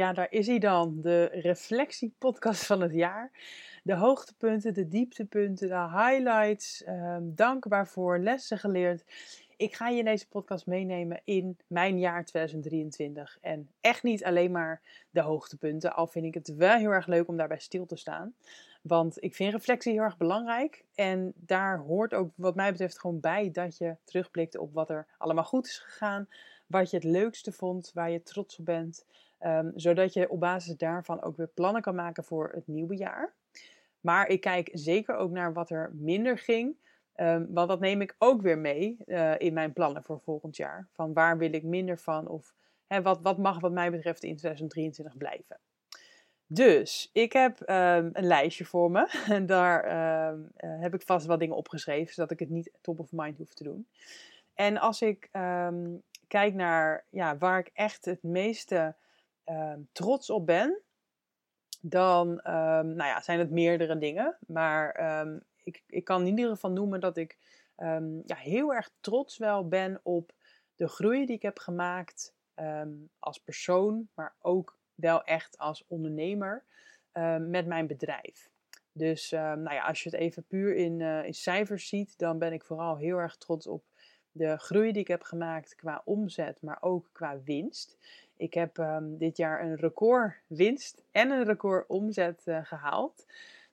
Ja, daar is hij dan, de reflectiepodcast van het jaar. De hoogtepunten, de dieptepunten, de highlights, um, dank waarvoor, lessen geleerd. Ik ga je in deze podcast meenemen in mijn jaar 2023. En echt niet alleen maar de hoogtepunten, al vind ik het wel heel erg leuk om daarbij stil te staan. Want ik vind reflectie heel erg belangrijk. En daar hoort ook, wat mij betreft, gewoon bij dat je terugblikt op wat er allemaal goed is gegaan. Wat je het leukste vond, waar je trots op bent. Um, zodat je op basis daarvan ook weer plannen kan maken voor het nieuwe jaar. Maar ik kijk zeker ook naar wat er minder ging. Um, want dat neem ik ook weer mee uh, in mijn plannen voor volgend jaar. Van waar wil ik minder van of wat, wat mag wat mij betreft in 2023 blijven. Dus ik heb um, een lijstje voor me. En daar uh, heb ik vast wat dingen opgeschreven, zodat ik het niet top of mind hoef te doen. En als ik kijk naar ja, waar ik echt het meeste um, trots op ben, dan um, nou ja, zijn het meerdere dingen. Maar um, ik, ik kan in ieder geval noemen dat ik ja, heel erg trots wel ben op de groei die ik heb gemaakt als persoon, maar ook wel echt als ondernemer met mijn bedrijf. Dus nou ja, als je het even puur in, uh, in cijfers ziet, dan ben ik vooral heel erg trots op de groei die ik heb gemaakt qua omzet, maar ook qua winst. Ik heb um, dit jaar een record winst en een record omzet uh, gehaald.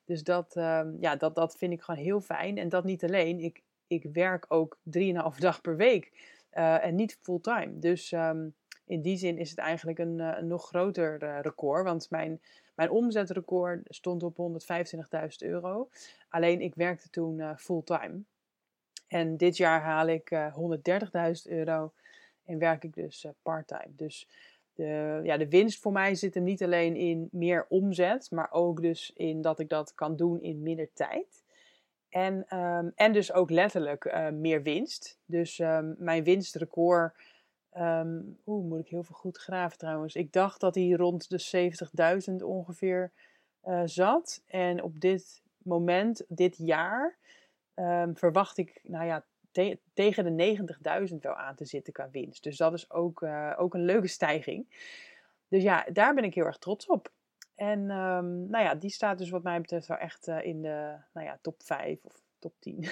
Dus dat, um, ja, dat, dat vind ik gewoon heel fijn. En dat niet alleen. Ik, ik werk ook 3,5 dag per week uh, en niet fulltime. Dus um, in die zin is het eigenlijk een, een nog groter record. Want mijn, mijn omzetrecord stond op 125.000 euro. Alleen ik werkte toen fulltime. En dit jaar haal ik 130.000 euro en werk ik dus parttime. Dus de, ja, de winst voor mij zit hem niet alleen in meer omzet, maar ook dus in dat ik dat kan doen in minder tijd. En, um, en dus ook letterlijk uh, meer winst. Dus um, mijn winstrecord, um, moet ik heel veel goed graven trouwens. Ik dacht dat hij rond de 70.000 ongeveer uh, zat. En op dit moment, dit jaar, verwacht ik, nou ja, te tegen de 90.000 wel aan te zitten qua winst. Dus dat is ook, uh, ook een leuke stijging. Dus ja, daar ben ik heel erg trots op. En um, nou ja, die staat dus wat mij betreft wel echt uh, in de nou ja, top 5 of top 10. um,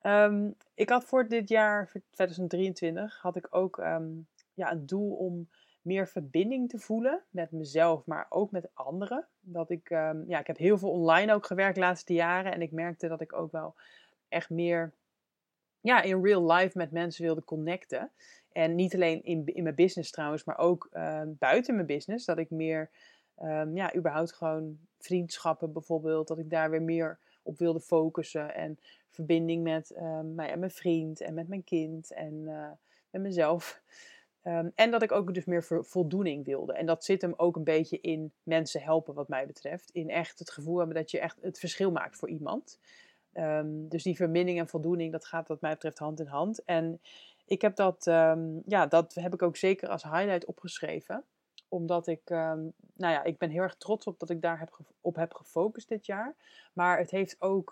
ehm, ik had voor dit jaar, voor 2023, had ik ook um, ja, een doel om meer verbinding te voelen met mezelf, maar ook met anderen. Dat ik, ja, ik heb heel veel online ook gewerkt de laatste jaren en ik merkte dat ik ook wel echt meer ja, in real life met mensen wilde connecten. En niet alleen in, in mijn business trouwens, maar ook uh, buiten mijn business. Dat ik meer, um, ja, überhaupt gewoon vriendschappen bijvoorbeeld, dat ik daar weer meer op wilde focussen. En verbinding met um, nou ja, mijn vriend en met mijn kind en uh, met mezelf. En dat ik ook dus meer voldoening wilde. En dat zit hem ook een beetje in mensen helpen, wat mij betreft. In echt het gevoel hebben dat je echt het verschil maakt voor iemand. Um, dus die verbinding en voldoening, dat gaat wat mij betreft hand in hand. En ik heb dat, um, ja, dat heb ik ook zeker als highlight opgeschreven. Omdat ik, um, nou ja, ik ben heel erg trots op dat ik daar heb op heb gefocust dit jaar. Maar het heeft ook,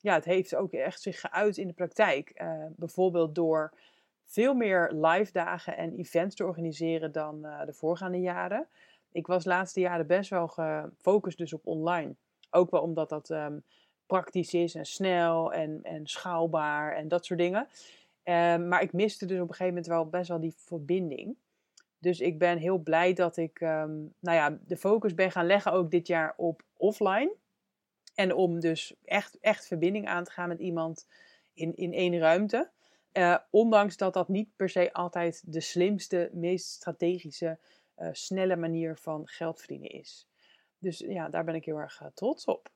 ja, het heeft ook echt zich geuit in de praktijk. Uh, bijvoorbeeld door veel meer live dagen en events te organiseren dan uh, de voorgaande jaren. Ik was de laatste jaren best wel gefocust dus op online. Ook wel omdat dat praktisch is en snel en, en schaalbaar en dat soort dingen. Um, maar ik miste dus op een gegeven moment wel best wel die verbinding. Dus ik ben heel blij dat ik um, nou ja, de focus ben gaan leggen ook dit jaar op offline. En om dus echt, echt verbinding aan te gaan met iemand in, in één ruimte. Uh, ondanks dat dat niet per se altijd de slimste, meest strategische, uh, snelle manier van geld verdienen is. Dus ja, daar ben ik heel erg uh, trots op.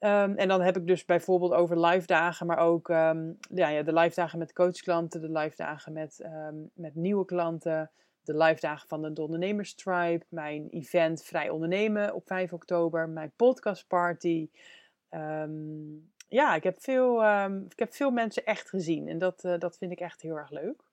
Um, en dan heb ik dus bijvoorbeeld over live dagen, maar ook um, ja, ja, de live dagen met coachklanten, de live dagen met, um, met nieuwe klanten, de live dagen van de Ondernemers Tribe, mijn event Vrij Ondernemen op 5 oktober, mijn podcastparty. Ja, ik heb, veel, ik heb veel mensen echt gezien en dat, uh, dat vind ik echt heel erg leuk.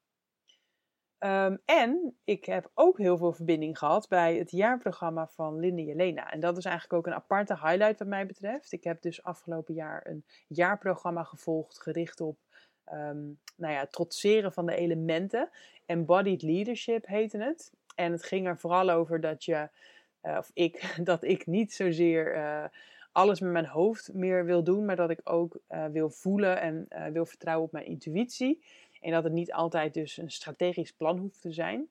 Um, en ik heb ook heel veel verbinding gehad bij het jaarprogramma van Linde Jelena. En dat is eigenlijk ook een aparte highlight wat mij betreft. Ik heb dus afgelopen jaar een jaarprogramma gevolgd gericht op um, nou ja, trotseren van de elementen. Embodied Leadership heette het. En het ging er vooral over dat je, uh, of ik, dat ik niet zozeer uh, alles met mijn hoofd meer wil doen, maar dat ik ook uh, wil voelen en wil vertrouwen op mijn intuïtie. En dat het niet altijd dus een strategisch plan hoeft te zijn.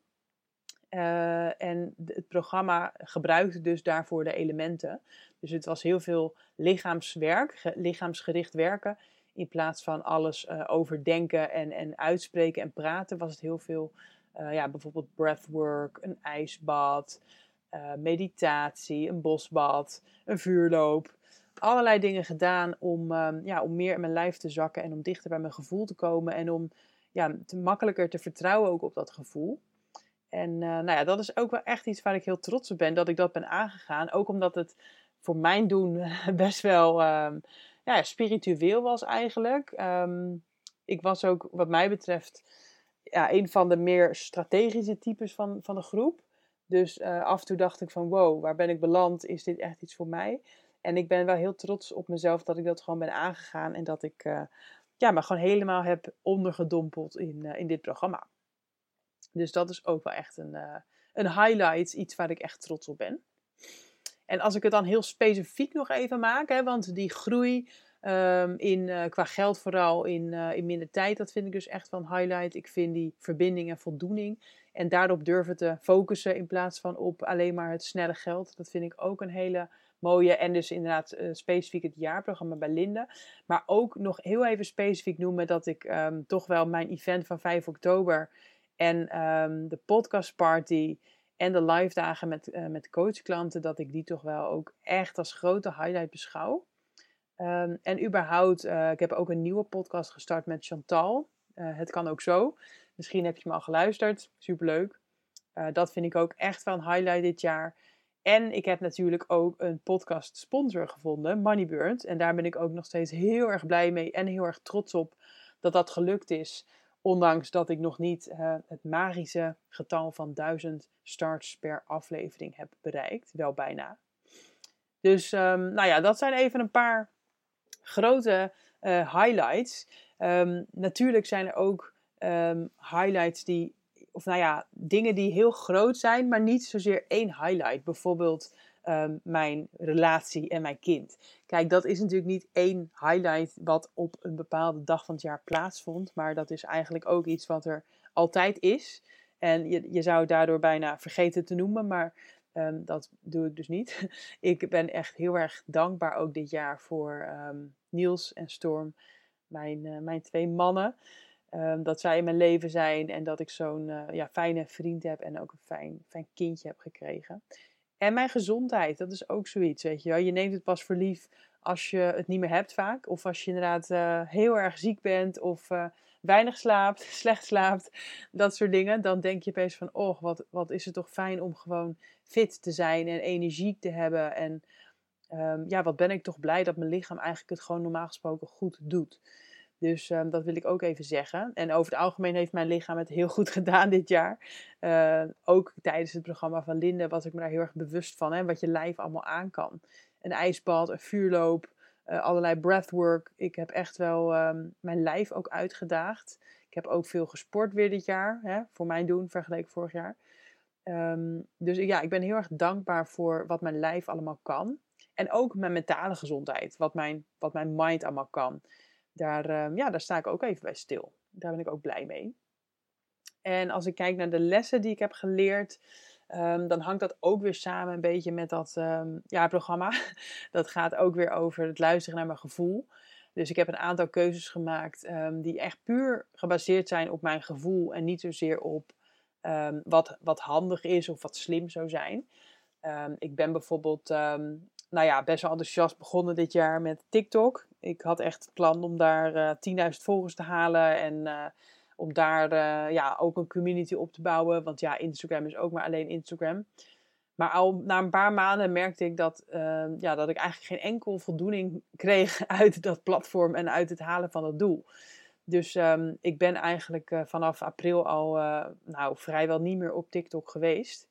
Uh, en het programma gebruikte dus daarvoor de elementen. Dus het was heel veel lichaamswerk, lichaamsgericht werken. In plaats van alles uh, overdenken en, en uitspreken en praten, was het heel veel, uh, ja, bijvoorbeeld breathwork, een ijsbad, meditatie, een bosbad, een vuurloop. Allerlei dingen gedaan om, um, ja, om meer in mijn lijf te zakken en om dichter bij mijn gevoel te komen en om ja, te makkelijker te vertrouwen ook op dat gevoel. En uh, nou ja, dat is ook wel echt iets waar ik heel trots op ben dat ik dat ben aangegaan. Ook omdat het voor mijn doen best wel um, ja, spiritueel was eigenlijk. Um, ik was ook wat mij betreft ja, een van de meer strategische types van, van de groep. Dus uh, af en toe dacht ik van wow, waar ben ik beland? Is dit echt iets voor mij? En ik ben wel heel trots op mezelf dat ik dat gewoon ben aangegaan. En dat ik uh, ja, maar gewoon helemaal heb ondergedompeld in, uh, in dit programma. Dus dat is ook wel echt een, uh, een highlight, iets waar ik echt trots op ben. En als ik het dan heel specifiek nog even maak, hè, want die groei um, in, uh, qua geld vooral in, in minder tijd, dat vind ik dus echt wel een highlight. Ik vind die verbinding en voldoening en daarop durven te focussen in plaats van op alleen maar het snelle geld. Dat vind ik ook een hele mooie. En dus inderdaad uh, specifiek het jaarprogramma bij Linde. Maar ook nog heel even specifiek noemen dat ik um, toch wel mijn event van 5 oktober en um, de podcastparty en de live dagen met, uh, met coachklanten, dat ik die toch wel ook echt als grote highlight beschouw. Um, en überhaupt, uh, ik heb ook een nieuwe podcast gestart met Chantal. het kan ook zo. Misschien heb je me al geluisterd. Superleuk. dat vind ik ook echt wel een highlight dit jaar. En ik heb natuurlijk ook een podcast sponsor gevonden, Moneybird. En daar ben ik ook nog steeds heel erg blij mee en heel erg trots op dat dat gelukt is. Ondanks dat ik nog niet uh, het magische getal van 1000 starts per aflevering heb bereikt. Wel bijna. Dus um, nou ja, dat zijn even een paar grote uh, highlights. Um, natuurlijk zijn er ook um, highlights die of nou ja, dingen die heel groot zijn, maar niet zozeer één highlight. Bijvoorbeeld um, mijn relatie en mijn kind. Kijk, dat is natuurlijk niet één highlight wat op een bepaalde dag van het jaar plaatsvond, maar dat is eigenlijk ook iets wat er altijd is. En je, je zou het daardoor bijna vergeten te noemen, maar um, dat doe ik dus niet. ik ben echt heel erg dankbaar ook dit jaar voor um, Niels en Storm, mijn, uh, mijn twee mannen. Um, dat zij in mijn leven zijn en dat ik zo'n uh, ja, fijne vriend heb en ook een fijn, fijn kindje heb gekregen. En mijn gezondheid, dat is ook zoiets, weet je wel. Je neemt het pas voor lief als je het niet meer hebt vaak. Of als je inderdaad uh, heel erg ziek bent of uh, weinig slaapt, slecht slaapt, dat soort dingen. Dan denk je opeens van, oh, wat, wat is het toch fijn om gewoon fit te zijn en energiek te hebben. En um, ja, wat ben ik toch blij dat mijn lichaam eigenlijk het gewoon normaal gesproken goed doet. Dus um, dat wil ik ook even zeggen. En over het algemeen heeft mijn lichaam het heel goed gedaan dit jaar. Uh, ook tijdens het programma van Linde was ik me daar heel erg bewust van. Hè, wat je lijf allemaal aan kan. Een ijsbad, een vuurloop, uh, allerlei breathwork. Ik heb echt wel um, mijn lijf ook uitgedaagd. Ik heb ook veel gesport weer dit jaar. Hè, voor mijn doen, vergeleken vorig jaar. Um, dus ja, ik ben heel erg dankbaar voor wat mijn lijf allemaal kan. En ook mijn mentale gezondheid. Wat mijn, wat mijn mind allemaal kan daar, uh, ja, daar sta ik ook even bij stil. Daar ben ik ook blij mee. En als ik kijk naar de lessen die ik heb geleerd, um, dan hangt dat ook weer samen een beetje met dat um, ja, programma. Dat gaat ook weer over het luisteren naar mijn gevoel. Dus ik heb een aantal keuzes gemaakt die echt puur gebaseerd zijn op mijn gevoel en niet zozeer op wat, wat handig is of wat slim zou zijn. ik ben bijvoorbeeld nou ja, best wel enthousiast begonnen dit jaar met TikTok. Ik had echt het plan om daar uh, eh, 10.000 volgers te halen en uh, Om daar eh, ja, ook een community op te bouwen. Want ja, Instagram is ook maar alleen Instagram. Maar al na een paar maanden merkte ik dat, ehm, ja, dat ik eigenlijk geen enkel voldoening kreeg uit dat platform en uit het halen van dat doel. Dus ehm, ik ben eigenlijk eh, vanaf april al nou, vrijwel niet meer op TikTok geweest.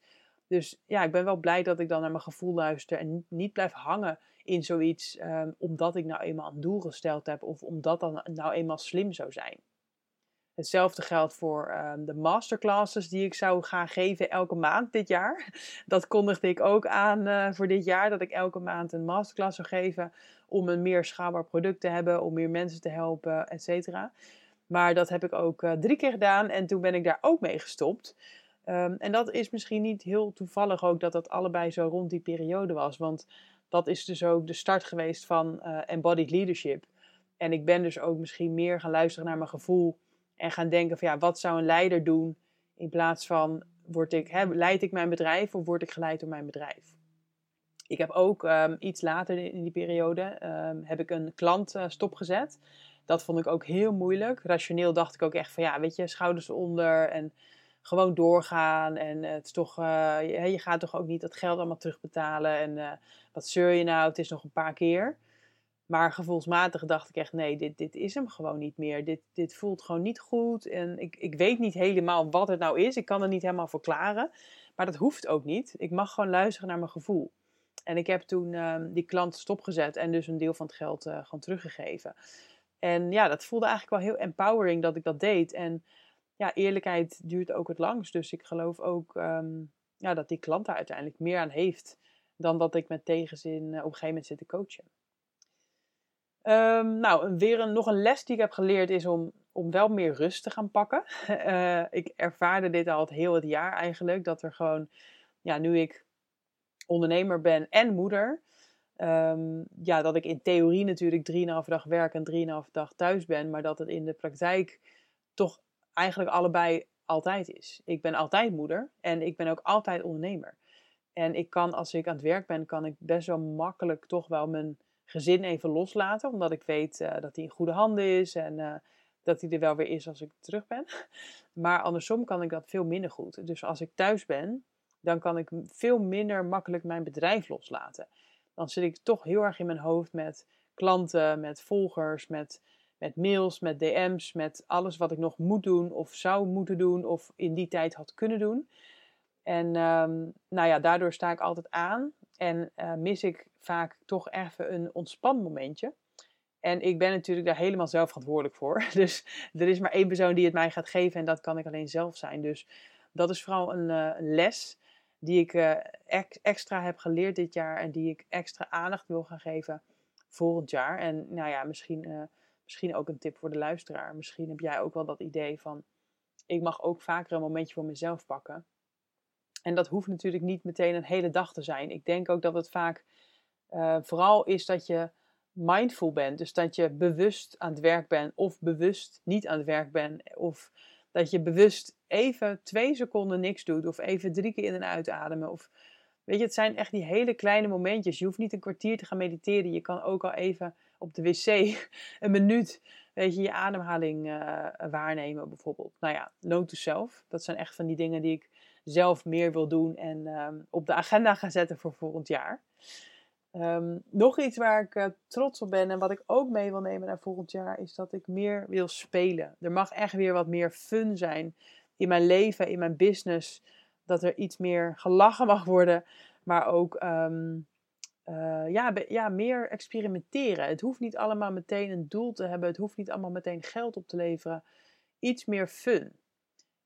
Dus ja, ik ben wel blij dat ik dan naar mijn gevoel luister en niet blijf hangen in zoiets ehm, omdat ik nou eenmaal een doel gesteld heb of omdat dat nou eenmaal slim zou zijn. Hetzelfde geldt voor ehm, de masterclasses die ik zou gaan geven elke maand dit jaar. Dat kondigde ik ook aan uh, voor dit jaar, dat ik elke maand een masterclass zou geven om een meer schaalbaar product te hebben, om meer mensen te helpen, et cetera. Maar dat heb ik ook uh, drie keer gedaan en toen ben ik daar ook mee gestopt. Um, en dat is misschien niet heel toevallig ook dat dat allebei zo rond die periode was. Want dat is dus ook de start geweest van uh, embodied leadership. En ik ben dus ook misschien meer gaan luisteren naar mijn gevoel en gaan denken van ja, wat zou een leider doen in plaats van word ik, leid ik mijn bedrijf of word ik geleid door mijn bedrijf? Ik heb ook um, iets later in die periode um, heb ik een klant uh, stopgezet. Dat vond ik ook heel moeilijk. Rationeel dacht ik ook echt van ja, weet je, schouders onder en gewoon doorgaan. En het is toch, uh, je, gaat toch ook niet dat geld allemaal terugbetalen. En uh, wat zeur je nou? Het is nog een paar keer. Maar gevoelsmatig dacht ik echt, nee, dit, dit is hem gewoon niet meer. Dit, dit voelt gewoon niet goed. En ik, ik weet niet helemaal wat het nou is. Ik kan het niet helemaal verklaren. Maar dat hoeft ook niet. Ik mag gewoon luisteren naar mijn gevoel. En ik heb toen uh, die klant stopgezet en dus een deel van het geld uh, gewoon teruggegeven. En ja, dat voelde eigenlijk wel heel empowering dat ik dat deed. En ja, eerlijkheid duurt ook het langst. Dus ik geloof ook um, ja, dat die klant daar uiteindelijk meer aan heeft dan dat ik met tegenzin uh, op een gegeven moment zit te coachen. Um, nou, weer een, nog een les die ik heb geleerd is om, om wel meer rust te gaan pakken. Uh, ik ervaarde dit al het heel het jaar eigenlijk. Dat er gewoon, ja, nu ik ondernemer ben en moeder, um, ja, dat ik in theorie natuurlijk 3,5 dag werk en 3,5 dag thuis ben, maar dat het in de praktijk toch eigenlijk allebei altijd is. Ik ben altijd moeder en ik ben ook altijd ondernemer. En ik kan, als ik aan het werk ben, kan ik best wel makkelijk toch wel mijn gezin even loslaten. Omdat ik weet uh, dat hij in goede handen is en uh, dat hij er wel weer is als ik terug ben. Maar andersom kan ik dat veel minder goed. Dus als ik thuis ben, dan kan ik veel minder makkelijk mijn bedrijf loslaten. Dan zit ik toch heel erg in mijn hoofd met klanten, met volgers, met, met mails, met DM's, met alles wat ik nog moet doen of zou moeten doen of in die tijd had kunnen doen. En um, nou ja, daardoor sta ik altijd aan en uh, mis ik vaak toch even een ontspanmomentje. En ik ben natuurlijk daar helemaal zelf verantwoordelijk voor. Dus er is maar één persoon die het mij gaat geven en dat kan ik alleen zelf zijn. Dus dat is vooral een, uh, les die ik ex extra heb geleerd dit jaar en die ik extra aandacht wil gaan geven volgend jaar. En nou ja, misschien, misschien ook een tip voor de luisteraar. Misschien heb jij ook wel dat idee van, ik mag ook vaker een momentje voor mezelf pakken. En dat hoeft natuurlijk niet meteen een hele dag te zijn. Ik denk ook dat het vaak uh, vooral is dat je mindful bent. Dus dat je bewust aan het werk bent of bewust niet aan het werk bent. Of dat je bewust even twee seconden niks doet of even drie keer in en uitademen. Of, weet je, het zijn echt die hele kleine momentjes. Je hoeft niet een kwartier te gaan mediteren. Je kan ook al even op de wc een minuut, weet je, je ademhaling uh, waarnemen bijvoorbeeld. Nou ja, note to self. Dat zijn echt van die dingen die ik zelf meer wil doen en um, op de agenda gaan zetten voor volgend jaar. Um, nog iets waar ik uh, trots op ben en wat ik ook mee wil nemen naar volgend jaar, is dat ik meer wil spelen. Er mag echt weer wat meer fun zijn in mijn leven, in mijn business. Dat er iets meer gelachen mag worden, maar ook um, uh, ja, ja, meer experimenteren. Het hoeft niet allemaal meteen een doel te hebben, het hoeft niet allemaal meteen geld op te leveren. Iets meer fun.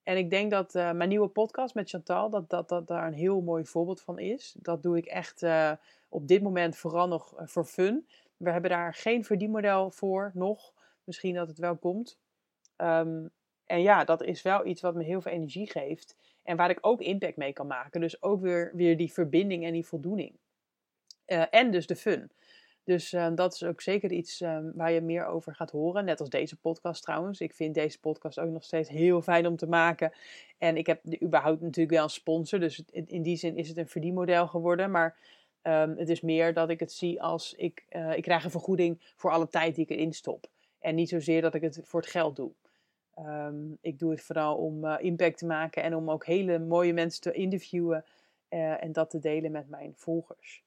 En ik denk dat uh, mijn nieuwe podcast met Chantal, dat, dat, dat daar een heel mooi voorbeeld van is. Dat doe ik echt uh, op dit moment vooral nog voor fun. We hebben daar geen verdienmodel voor nog. Misschien dat het wel komt. Um, en ja, dat is wel iets wat me heel veel energie geeft. En waar ik ook impact mee kan maken. Dus ook weer, weer die verbinding en die voldoening. en dus de fun. Dus uh, dat is ook zeker iets um, waar je meer over gaat horen. Net als deze podcast trouwens. Ik vind deze podcast ook nog steeds heel fijn om te maken. En ik heb überhaupt natuurlijk wel een sponsor. Dus in die zin is het een verdienmodel geworden. Maar um, het is meer dat ik het zie als ik, uh, ik krijg een vergoeding voor alle tijd die ik erin stop. En niet zozeer dat ik het voor het geld doe. Ehm, ik doe het vooral om uh, impact te maken en om ook hele mooie mensen te interviewen uh, en dat te delen met mijn volgers.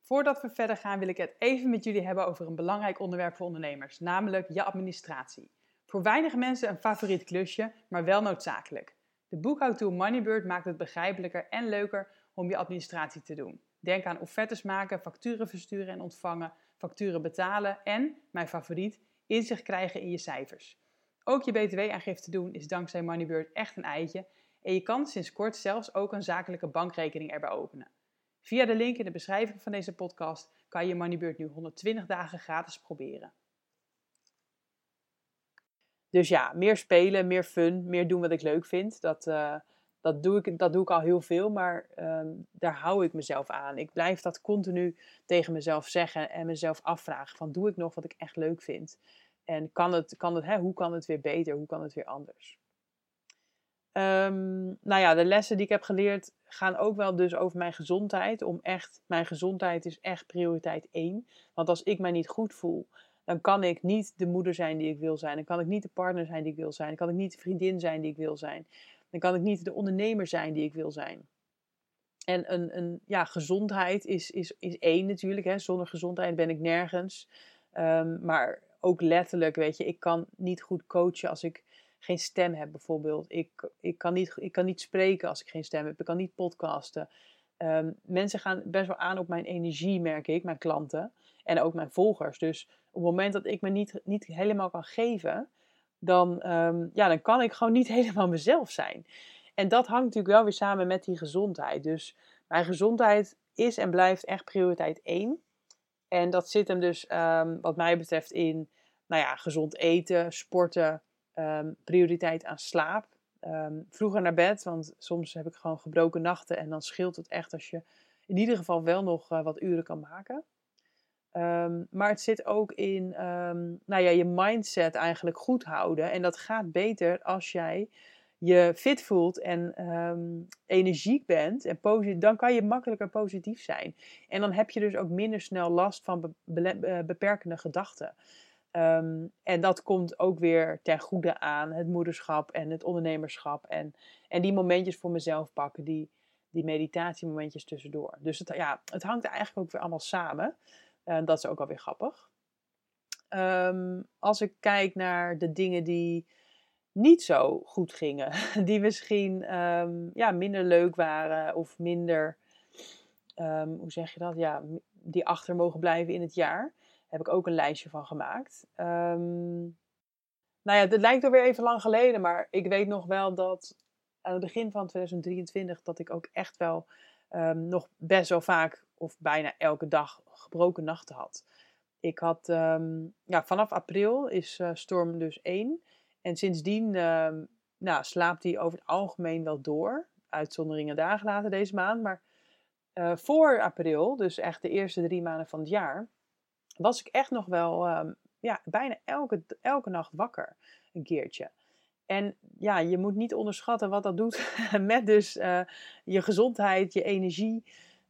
Voordat we verder gaan, wil ik het even met jullie hebben over een belangrijk onderwerp voor ondernemers, namelijk je administratie. Voor weinige mensen een favoriet klusje, maar wel noodzakelijk. De boekhoudtool Moneybird maakt het begrijpelijker en leuker om je administratie te doen. Denk aan offertes maken, facturen versturen en ontvangen, facturen betalen en, mijn favoriet, inzicht krijgen in je cijfers. Ook je btw-aangifte doen is dankzij Moneybird echt een eitje en je kan sinds kort zelfs ook een zakelijke bankrekening erbij openen. Via de link in de beschrijving van deze podcast kan je Moneybird nu 120 dagen gratis proberen. Dus ja, meer spelen, meer fun, meer doen wat ik leuk vind. Dat, uh, dat, doe, ik, dat doe ik al heel veel, maar um, daar hou ik mezelf aan. Ik blijf dat continu tegen mezelf zeggen en mezelf afvragen: van doe ik nog wat ik echt leuk vind? En kan het, kan het, hè, hoe kan het weer beter? Hoe kan het weer anders? Um, nou ja, de lessen die ik heb geleerd gaan ook wel dus over mijn gezondheid. Om echt, mijn gezondheid is echt prioriteit één. Want als ik mij niet goed voel, dan kan ik niet de moeder zijn die ik wil zijn. Dan kan ik niet de partner zijn die ik wil zijn. Dan kan ik niet de vriendin zijn die ik wil zijn. Dan kan ik niet de ondernemer zijn die ik wil zijn. En een, een ja, gezondheid is, is, is één natuurlijk. Hè. Zonder gezondheid ben ik nergens. Um, maar ook letterlijk, weet je, ik kan niet goed coachen als ik geen stem heb bijvoorbeeld. Ik, ik, kan niet, ik kan niet spreken als ik geen stem heb. Ik kan niet podcasten. Um, mensen gaan best wel aan op mijn energie, merk ik, mijn klanten. En ook mijn volgers. Dus op het moment dat ik me niet, niet helemaal kan geven, dan, um, ja, dan kan ik gewoon niet helemaal mezelf zijn. En dat hangt natuurlijk wel weer samen met die gezondheid. Dus mijn gezondheid is en blijft echt prioriteit 1. En dat zit hem dus, um, wat mij betreft, in nou ja, gezond eten, sporten, um, prioriteit aan slaap. Vroeger naar bed, want soms heb ik gewoon gebroken nachten en dan scheelt het echt als je in ieder geval wel nog uh, wat uren kan maken. Um, maar het zit ook in nou ja, je mindset eigenlijk goed houden. En dat gaat beter als jij je fit voelt en um, energiek bent, en dan kan je makkelijker positief zijn. En dan heb je dus ook minder snel last van be beperkende gedachten. En dat komt ook weer ten goede aan het moederschap en het ondernemerschap. En, en die momentjes voor mezelf pakken, die, die meditatiemomentjes tussendoor. Dus het, ja, het hangt eigenlijk ook weer allemaal samen. Uh, dat is ook alweer grappig. Um, als ik kijk naar de dingen die niet zo goed gingen, die misschien um, ja, minder leuk waren of minder, hoe zeg je dat, ja, die achter mogen blijven in het jaar heb ik ook een lijstje van gemaakt. Nou ja, het lijkt alweer even lang geleden, maar ik weet nog wel dat aan het begin van 2023 dat ik ook echt wel nog best wel vaak of bijna elke dag gebroken nachten had. Ik had, um, ja, vanaf april is uh, storm dus 1. En sindsdien nou, slaapt hij over het algemeen wel door. Uitzonderingen dagen later deze maand. Maar uh, voor april, dus echt de eerste drie maanden van het jaar, was ik echt nog wel um, ja, bijna elke, elke nacht wakker. Een keertje. En ja, je moet niet onderschatten wat dat doet met dus uh, je gezondheid, je energie,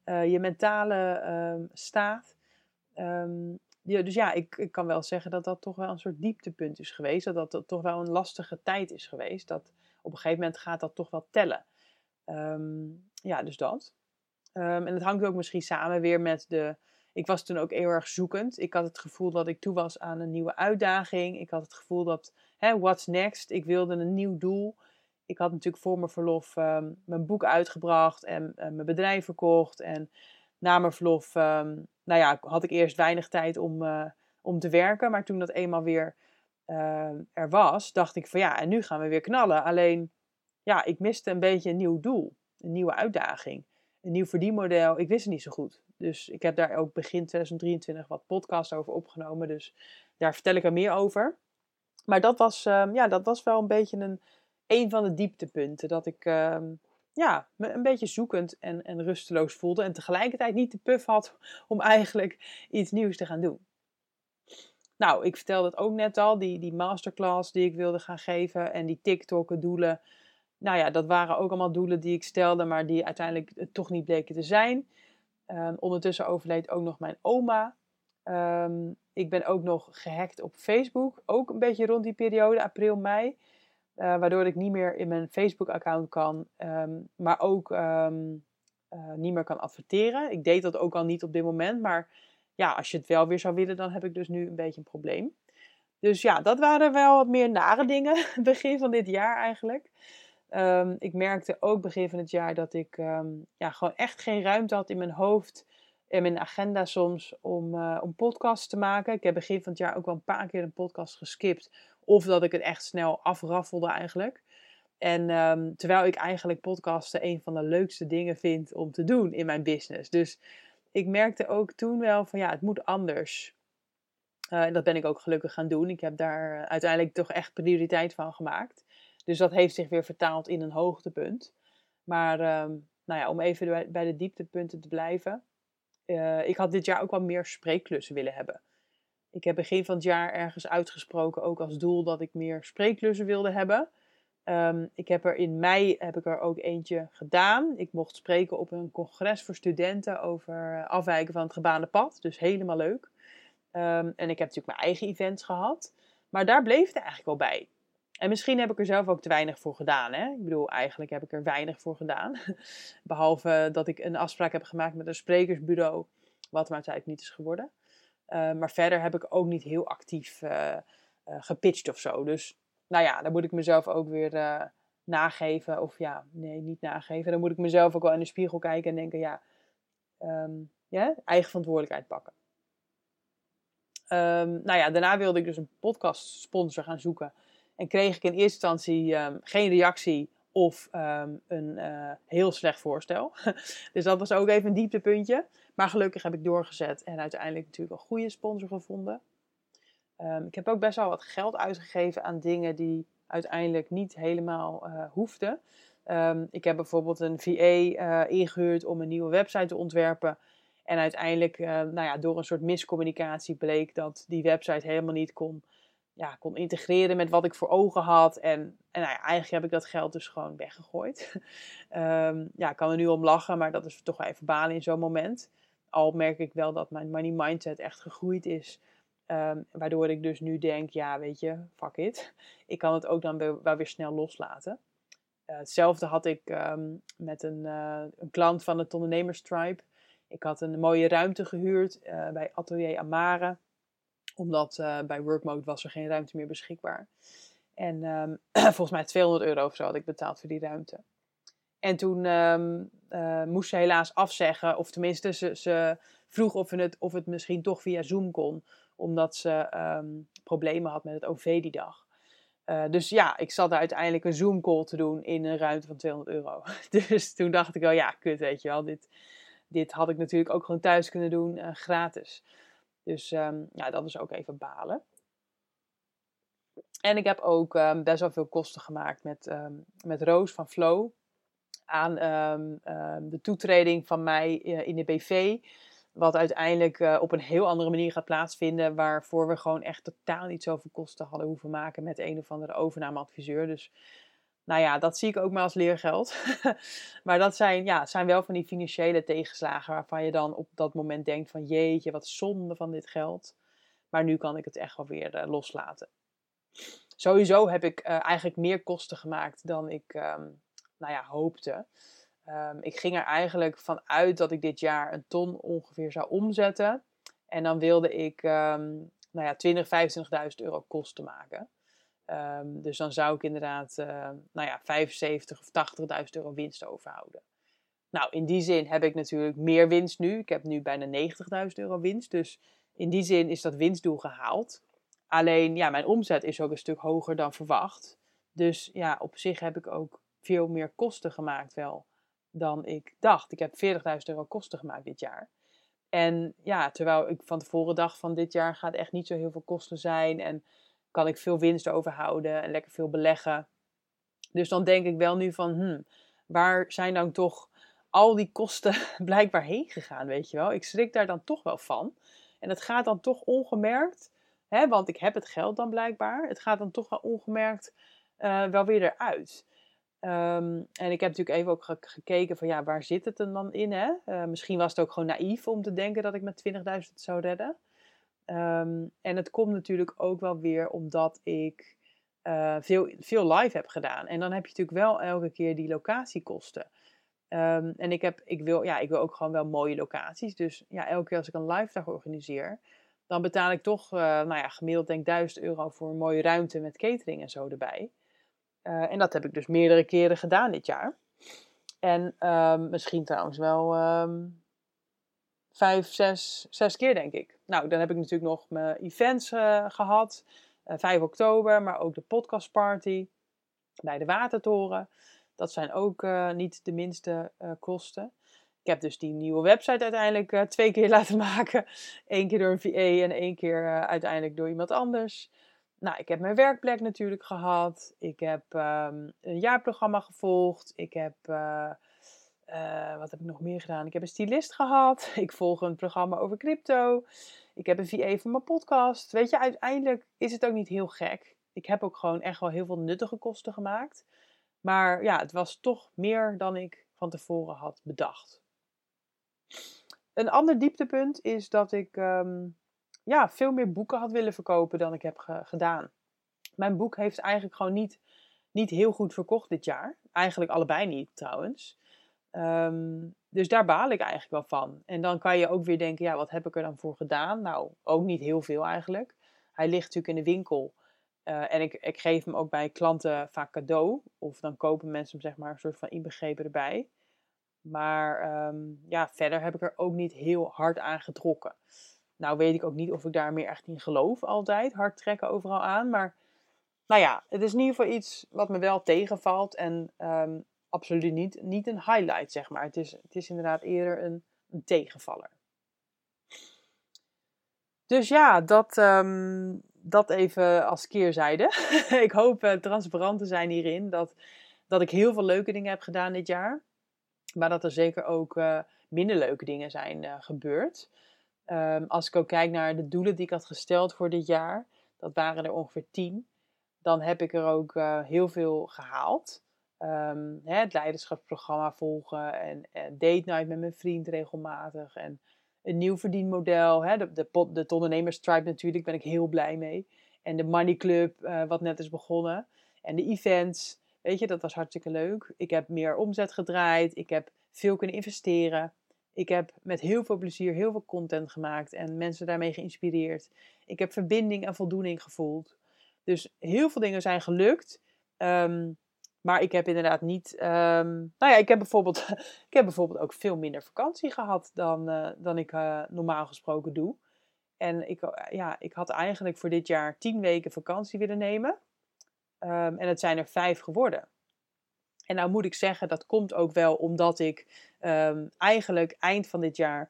je mentale uh, staat. Ja, dus ja, ik, ik kan wel zeggen dat dat toch wel een soort dieptepunt is geweest. Dat dat toch wel een lastige tijd is geweest. Dat op een gegeven moment gaat dat toch wel tellen. Um, ja, dus dat. en het hangt ook misschien samen weer met de, ik was toen ook heel erg zoekend. Ik had het gevoel dat ik toe was aan een nieuwe uitdaging. Ik had het gevoel dat, hè, what's next? Ik wilde een nieuw doel. Ik had natuurlijk voor mijn verlof um, mijn boek uitgebracht en uh, mijn bedrijf verkocht. En na mijn verlof, um, nou ja, had ik eerst weinig tijd om, uh, om te werken. Maar toen dat eenmaal weer uh, er was, dacht ik van ja, en nu gaan we weer knallen. Alleen, ja, ik miste een beetje een nieuw doel. Een nieuwe uitdaging. Een nieuw verdienmodel. Ik wist het niet zo goed. Dus ik heb daar ook begin 2023 wat podcasts over opgenomen. Dus daar vertel ik er meer over. Maar dat was, um, ja, dat was wel een beetje een, een van de dieptepunten. Dat ik um, ja, me een beetje zoekend en, en rusteloos voelde. En tegelijkertijd niet de puff had om eigenlijk iets nieuws te gaan doen. Nou, ik vertelde het ook net al, die, die masterclass die ik wilde gaan geven en die TikTok-doelen. Nou ja, dat waren ook allemaal doelen die ik stelde, maar die uiteindelijk toch niet bleken te zijn. Um, ondertussen overleed ook nog mijn oma. Um, Ik ben ook nog gehackt op Facebook, ook een beetje rond die periode, april, mei. Uh, waardoor ik niet meer in mijn Facebook-account kan, ehm, maar ook ehm, eh, niet meer kan adverteren. Ik deed dat ook al niet op dit moment, maar ja, als je het wel weer zou willen, dan heb ik dus nu een beetje een probleem. Dus ja, dat waren wel wat meer nare dingen, begin van dit jaar eigenlijk. Um, ik merkte ook begin van het jaar dat ik ja, gewoon echt geen ruimte had in mijn hoofd en mijn agenda soms om, uh, om podcasts te maken. Ik heb begin van het jaar ook wel een paar keer een podcast geskipt. Of dat ik het echt snel afraffelde eigenlijk. En um, terwijl ik eigenlijk podcasten een van de leukste dingen vind om te doen in mijn business. Dus ik merkte ook toen wel van ja, het moet anders. Uh, en dat ben ik ook gelukkig gaan doen. Ik heb daar uiteindelijk toch echt prioriteit van gemaakt. Dus dat heeft zich weer vertaald in een hoogtepunt. Maar um, nou ja, om even bij de dieptepunten te blijven. Uh, ik had dit jaar ook wel meer spreekklussen willen hebben. Ik heb begin van het jaar ergens uitgesproken, ook als doel, dat ik meer spreekklussen wilde hebben. Um, ik heb er in mei heb ik er ook eentje gedaan. Ik mocht spreken op een congres voor studenten over afwijken van het gebaande pad. Dus helemaal leuk. Um, en ik heb natuurlijk mijn eigen events gehad. Maar daar bleef het eigenlijk wel bij. En misschien heb ik er zelf ook te weinig voor gedaan. Hè? Ik bedoel, eigenlijk heb ik er weinig voor gedaan. Behalve dat ik een afspraak heb gemaakt met een sprekersbureau, wat maar uiteindelijk niet is geworden. Uh, maar verder heb ik ook niet heel actief uh, uh, gepitcht of zo. Dus nou ja, dan moet ik mezelf ook weer nageven. Of ja, nee, niet nageven. Dan moet ik mezelf ook wel in de spiegel kijken en denken, ja, um, eigen verantwoordelijkheid pakken. Um, nou ja, daarna wilde ik dus een podcast sponsor gaan zoeken. En kreeg ik in eerste instantie um, geen reactie of een heel slecht voorstel. dus dat was ook even een dieptepuntje. Maar gelukkig heb ik doorgezet en uiteindelijk natuurlijk een goede sponsor gevonden. Um, ik heb ook best wel wat geld uitgegeven aan dingen die uiteindelijk niet helemaal uh, hoefden. ik heb bijvoorbeeld een VA eh, ingehuurd om een nieuwe website te ontwerpen. En uiteindelijk, nou ja, door een soort miscommunicatie bleek dat die website helemaal niet kon ja, kon integreren met wat ik voor ogen had. En, en nou ja, eigenlijk heb ik dat geld dus gewoon weggegooid. um, ja, ik kan er nu om lachen, maar dat is toch wel even balen in zo'n moment. Al merk ik wel dat mijn money mindset echt gegroeid is. Um, waardoor ik dus nu denk, ja, weet je, fuck it. Ik kan het ook dan wel weer snel loslaten. Uh, hetzelfde had ik um, met een, uh, een klant van het ondernemerstribe. Ik had een mooie ruimte gehuurd uh, bij Atelier Amare omdat bij Workmode was er geen ruimte meer beschikbaar. En um, volgens mij 200 euro of zo had ik betaald voor die ruimte. En toen um, uh, moest ze helaas afzeggen, of tenminste, ze, ze vroeg of het, of het misschien toch via Zoom kon, omdat ze um, problemen had met het OV die dag. Uh, dus ja, ik zat uiteindelijk een Zoom-call te doen in een ruimte van 200 euro. Dus toen dacht ik wel, ja, kut, weet je wel, dit, dit had ik natuurlijk ook gewoon thuis kunnen doen, uh, gratis. Dus um, ja, dat is ook even balen. En ik heb ook best wel veel kosten gemaakt met, met Roos van Flow. Aan de toetreding van mij uh, in de BV. Wat uiteindelijk uh, op een heel andere manier gaat plaatsvinden. Waarvoor we gewoon echt totaal niet zoveel kosten hadden hoeven maken met een of andere overnameadviseur. Dus nou ja, dat zie ik ook maar als leergeld. maar dat zijn, ja, zijn wel van die financiële tegenslagen waarvan je dan op dat moment denkt van jeetje, wat zonde van dit geld. Maar nu kan ik het echt wel weer uh, loslaten. Sowieso heb ik eigenlijk meer kosten gemaakt dan ik um, nou ja, hoopte. Um, ik ging er eigenlijk van uit dat ik dit jaar een ton ongeveer zou omzetten. En dan wilde ik um, nou ja, 20, 25.000 euro kosten maken. Um, dus dan zou ik inderdaad uh, nou ja, 75 of 80.000 euro winst overhouden. Nou, in die zin heb ik natuurlijk meer winst nu. Ik heb nu bijna 90.000 euro winst. Dus in die zin is dat winstdoel gehaald. Alleen, ja, mijn omzet is ook een stuk hoger dan verwacht. Dus ja, op zich heb ik ook veel meer kosten gemaakt wel dan ik dacht. Ik heb 40.000 euro kosten gemaakt dit jaar. En ja, terwijl ik van tevoren dacht van dit jaar gaat echt niet zo heel veel kosten zijn. En kan ik veel winst overhouden en lekker veel beleggen. Dus dan denk ik wel nu van, hmm, waar zijn dan toch al die kosten blijkbaar heen gegaan, weet je wel? Ik schrik daar dan toch wel van. En het gaat dan toch ongemerkt, hè, want ik heb het geld dan blijkbaar. Het gaat dan toch wel ongemerkt uh, wel weer eruit. Um, en ik heb natuurlijk even ook gekeken van ja, waar zit het dan in? Hè? Uh, misschien was het ook gewoon naïef om te denken dat ik met 20.000 zou redden. Ehm, en het komt natuurlijk ook wel weer omdat ik uh, veel, veel live heb gedaan. En dan heb je natuurlijk wel elke keer die locatiekosten. Um, en ik, heb, ik, wil, ja, ik wil ook gewoon wel mooie locaties. Dus ja, elke keer als ik een live dag organiseer, dan betaal ik toch uh, nou ja, gemiddeld denk 1000 euro voor een mooie ruimte met catering en zo erbij. Uh, en dat heb ik dus meerdere keren gedaan dit jaar. En um, misschien trouwens wel um, vijf, zes, zes keer denk ik. Nou, dan heb ik natuurlijk nog mijn events uh, gehad. 5 oktober, maar ook de podcastparty bij de Watertoren. Dat zijn ook niet de minste kosten. Ik heb dus die nieuwe website uiteindelijk twee keer laten maken. Eén keer door een VA en één keer uiteindelijk door iemand anders. Nou, ik heb mijn werkplek natuurlijk gehad. Ik heb um, een jaarprogramma gevolgd. Ik heb, wat heb ik nog meer gedaan? Ik heb een stylist gehad. Ik volg een programma over crypto. Ik heb een VA voor mijn podcast. Weet je, uiteindelijk is het ook niet heel gek. Ik heb ook gewoon echt wel heel veel nuttige kosten gemaakt. Maar ja, het was toch meer dan ik van tevoren had bedacht. Een ander dieptepunt is dat ik um, ja, veel meer boeken had willen verkopen dan ik heb gedaan. Mijn boek heeft eigenlijk gewoon niet, niet heel goed verkocht dit jaar. Eigenlijk allebei niet trouwens. Um, dus daar baal ik eigenlijk wel van. En dan kan je ook weer denken, ja, wat heb ik er dan voor gedaan? Nou, ook niet heel veel eigenlijk. Hij ligt natuurlijk in de winkel. Uh, en ik, ik geef hem ook bij klanten vaak cadeau. Of dan kopen mensen hem zeg maar een soort van inbegrepen erbij. Maar um, ja, verder heb ik er ook niet heel hard aan getrokken. Nou weet ik ook niet of ik daar meer echt in geloof altijd. Hard trekken overal aan. Maar nou ja, het is in ieder geval iets wat me wel tegenvalt. En um, absoluut niet, niet een highlight, zeg maar. Het is, het is inderdaad eerder een, tegenvaller. Dus ja, dat, um, dat even als keerzijde. ik hoop uh, transparant te zijn hierin. Dat, dat ik heel veel leuke dingen heb gedaan dit jaar. Maar dat er zeker ook uh, minder leuke dingen zijn uh, gebeurd. Um, als ik ook kijk naar de doelen die ik had gesteld voor dit jaar. Dat waren er ongeveer tien. Dan heb ik er ook heel veel gehaald. Um, hè, het leiderschapsprogramma volgen en, date night met mijn vriend regelmatig. En een nieuw verdienmodel. Hè, de, de, de, de ondernemerstribe natuurlijk, ben ik heel blij mee. En de Money Club, uh, wat net is begonnen. En de events, weet je, dat was hartstikke leuk. Ik heb meer omzet gedraaid. Ik heb veel kunnen investeren. Ik heb met heel veel plezier heel veel content gemaakt en mensen daarmee geïnspireerd. Ik heb verbinding en voldoening gevoeld. Dus heel veel dingen zijn gelukt. Um, maar ik heb inderdaad niet. Um, nou ja, ik heb, bijvoorbeeld, ik heb bijvoorbeeld ook veel minder vakantie gehad dan, uh, dan ik uh, normaal gesproken doe. En ik, uh, ja, ik had eigenlijk voor dit jaar tien weken vakantie willen nemen. Um, en het zijn er vijf geworden. En nou moet ik zeggen, dat komt ook wel omdat ik um, eigenlijk eind van dit jaar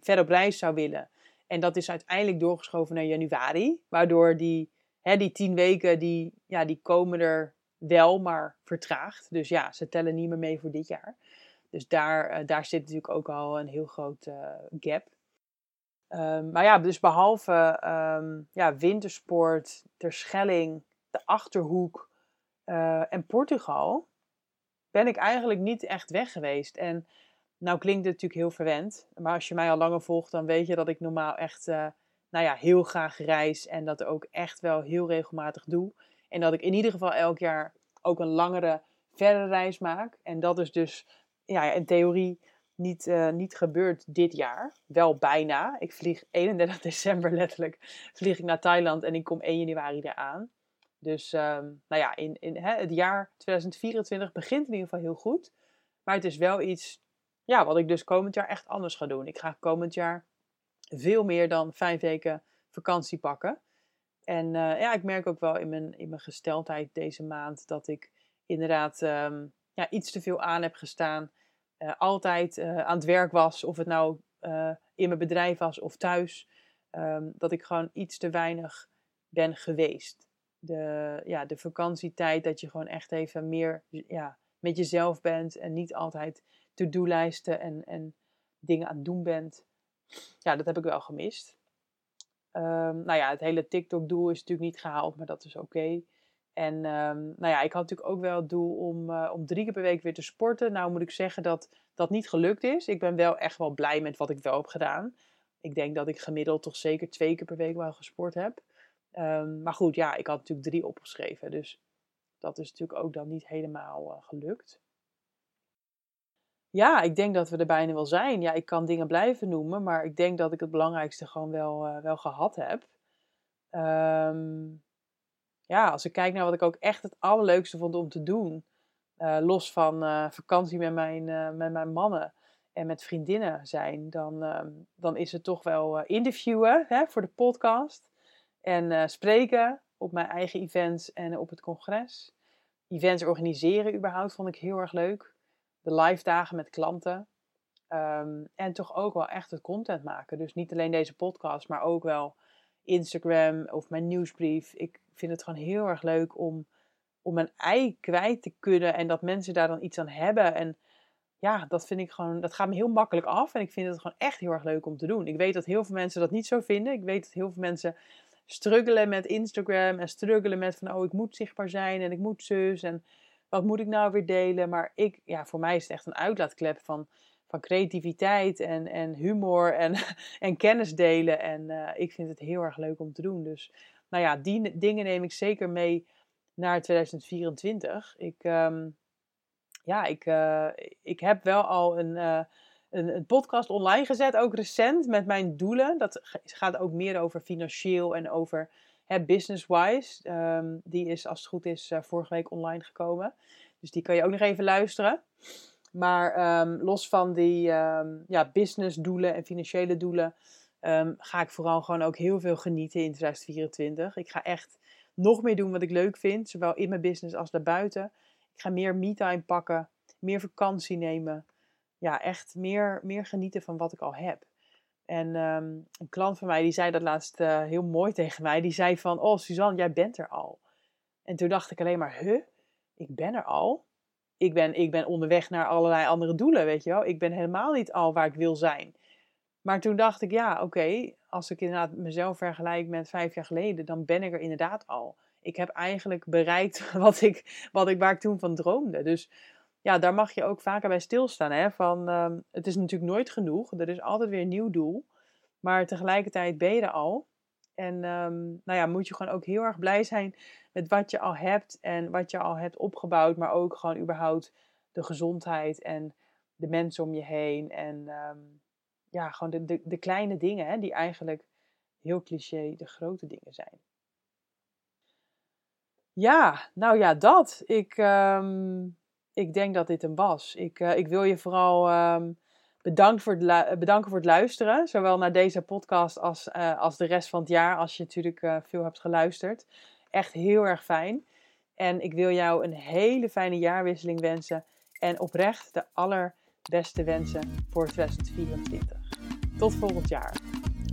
verder op reis zou willen. En dat is uiteindelijk doorgeschoven naar januari. Waardoor die, hè, die tien weken, die, ja, die komen er wel, maar vertraagd. Dus ja, ze tellen niet meer mee voor dit jaar. Dus daar, uh, daar zit natuurlijk ook al een heel groot uh, gap. Um, maar ja, dus behalve um, ja, wintersport, Terschelling, de Achterhoek en Portugal, ben ik eigenlijk niet echt weg geweest. En nou klinkt het natuurlijk heel verwend, maar als je mij al langer volgt, dan weet je dat ik normaal echt nou ja, heel graag reis en dat ook echt wel heel regelmatig doe. En dat ik in ieder geval elk jaar ook een langere, verre reis maak. En dat is dus ja, in theorie niet, uh, niet gebeurd dit jaar. Wel bijna. Ik vlieg 31 december letterlijk vlieg ik naar Thailand en ik kom 1 januari eraan. Dus um, nou ja, in, in, hè, het jaar 2024 begint in ieder geval heel goed. Maar het is wel iets ja, wat ik dus komend jaar echt anders ga doen. Ik ga komend jaar veel meer dan vijf weken vakantie pakken. En uh, ja, ik merk ook wel in mijn, in mijn gesteldheid deze maand dat ik inderdaad um, ja, iets te veel aan heb gestaan. Uh, altijd uh, aan het werk was, of het nou in mijn bedrijf was of thuis. Um, dat ik gewoon iets te weinig ben geweest. De, ja, de vakantietijd, dat je gewoon echt even meer ja, met jezelf bent en niet altijd to-do-lijsten en, en dingen aan het doen bent. Ja, dat heb ik wel gemist. Um, nou ja, het hele TikTok-doel is natuurlijk niet gehaald, maar dat is oké. En um, nou ja, ik had natuurlijk ook wel het doel om, uh, om drie keer per week weer te sporten. Nou moet ik zeggen dat dat niet gelukt is. Ik ben wel echt wel blij met wat ik wel heb gedaan. ik denk dat ik gemiddeld toch zeker twee keer per week wel gesport heb. Ehm, maar goed, ja, ik had natuurlijk drie opgeschreven. Dus dat is natuurlijk ook dan niet helemaal uh, gelukt. Ja, ik denk dat we er bijna wel zijn. Ja, ik kan dingen blijven noemen, maar ik denk dat ik het belangrijkste gewoon wel, uh, wel gehad heb. Um, ja, als ik kijk naar wat ik ook echt het allerleukste vond om te doen, uh, los van vakantie met mijn, met mijn mannen en met vriendinnen zijn, dan, um, dan is het toch wel interviewen hè, voor de podcast en spreken op mijn eigen events en op het congres. Events organiseren überhaupt vond ik heel erg leuk de live dagen met klanten. Um, en toch ook wel echt het content maken. Dus niet alleen deze podcast, maar ook wel Instagram of mijn nieuwsbrief. Ik vind het gewoon heel erg leuk om, om mijn ei kwijt te kunnen en dat mensen daar dan iets aan hebben. En ja, dat vind ik gewoon, dat gaat me heel makkelijk af. En ik vind het gewoon echt heel erg leuk om te doen. Ik weet dat heel veel mensen dat niet zo vinden. Ik weet dat heel veel mensen struggelen met Instagram en struggelen met van, oh, ik moet zichtbaar zijn en ik moet zus. En wat moet ik nou weer delen? Maar ik, ja, voor mij is het echt een uitlaatklep van, van creativiteit en, en humor en, en kennis delen. En uh, ik vind het heel erg leuk om te doen. Dus nou ja, die dingen neem ik zeker mee naar 2024. Ik, um, ja, ik, uh, ik heb wel al een, uh, een, een, podcast online gezet, ook recent, met mijn doelen. Dat gaat ook meer over financieel en over business-wise. Ehm, die is, als het goed is, uh, vorige week online gekomen. Dus die kan je ook nog even luisteren. Maar ehm, los van die um, ja, business-doelen en financiële doelen, ga ik vooral gewoon ook heel veel genieten in 2024. Ik ga echt nog meer doen wat ik leuk vind, zowel in mijn business als daarbuiten. Ik ga meer me-time pakken, meer vakantie nemen. Ja, echt meer, meer genieten van wat ik al heb. En um, een klant van mij die zei dat laatst uh, heel mooi tegen mij. Die zei van, oh Suzanne, jij bent er al. En toen dacht ik alleen maar, huh? Ik ben er al? Ik ben, ik ben onderweg naar allerlei andere doelen, weet je wel. Ik ben helemaal niet al waar ik wil zijn. Maar toen dacht ik, ja, oké, als ik inderdaad mezelf vergelijk met vijf jaar geleden, dan ben ik er inderdaad al. Ik heb eigenlijk bereikt wat ik, wat ik, waar ik toen van droomde. Dus ja, daar mag je ook vaker bij stilstaan. Hè? Van, um, het is natuurlijk nooit genoeg. Er is altijd weer een nieuw doel. Maar tegelijkertijd ben je er al. En um, nou ja, moet je gewoon ook heel erg blij zijn met wat je al hebt. En wat je al hebt opgebouwd. Maar ook gewoon überhaupt de gezondheid en de mensen om je heen. En um, ja, gewoon de, de, kleine dingen. Hè, die eigenlijk heel cliché de grote dingen zijn. Ja, nou ja, dat. Ik... ik denk dat dit hem was. Ik, uh, ik wil je vooral um, bedanken, voor het bedanken voor het luisteren. Zowel naar deze podcast als, uh, als de rest van het jaar. Als je natuurlijk uh, veel hebt geluisterd. Echt heel erg fijn. En ik wil jou een hele fijne jaarwisseling wensen. En oprecht de allerbeste wensen voor 2024. Tot volgend jaar.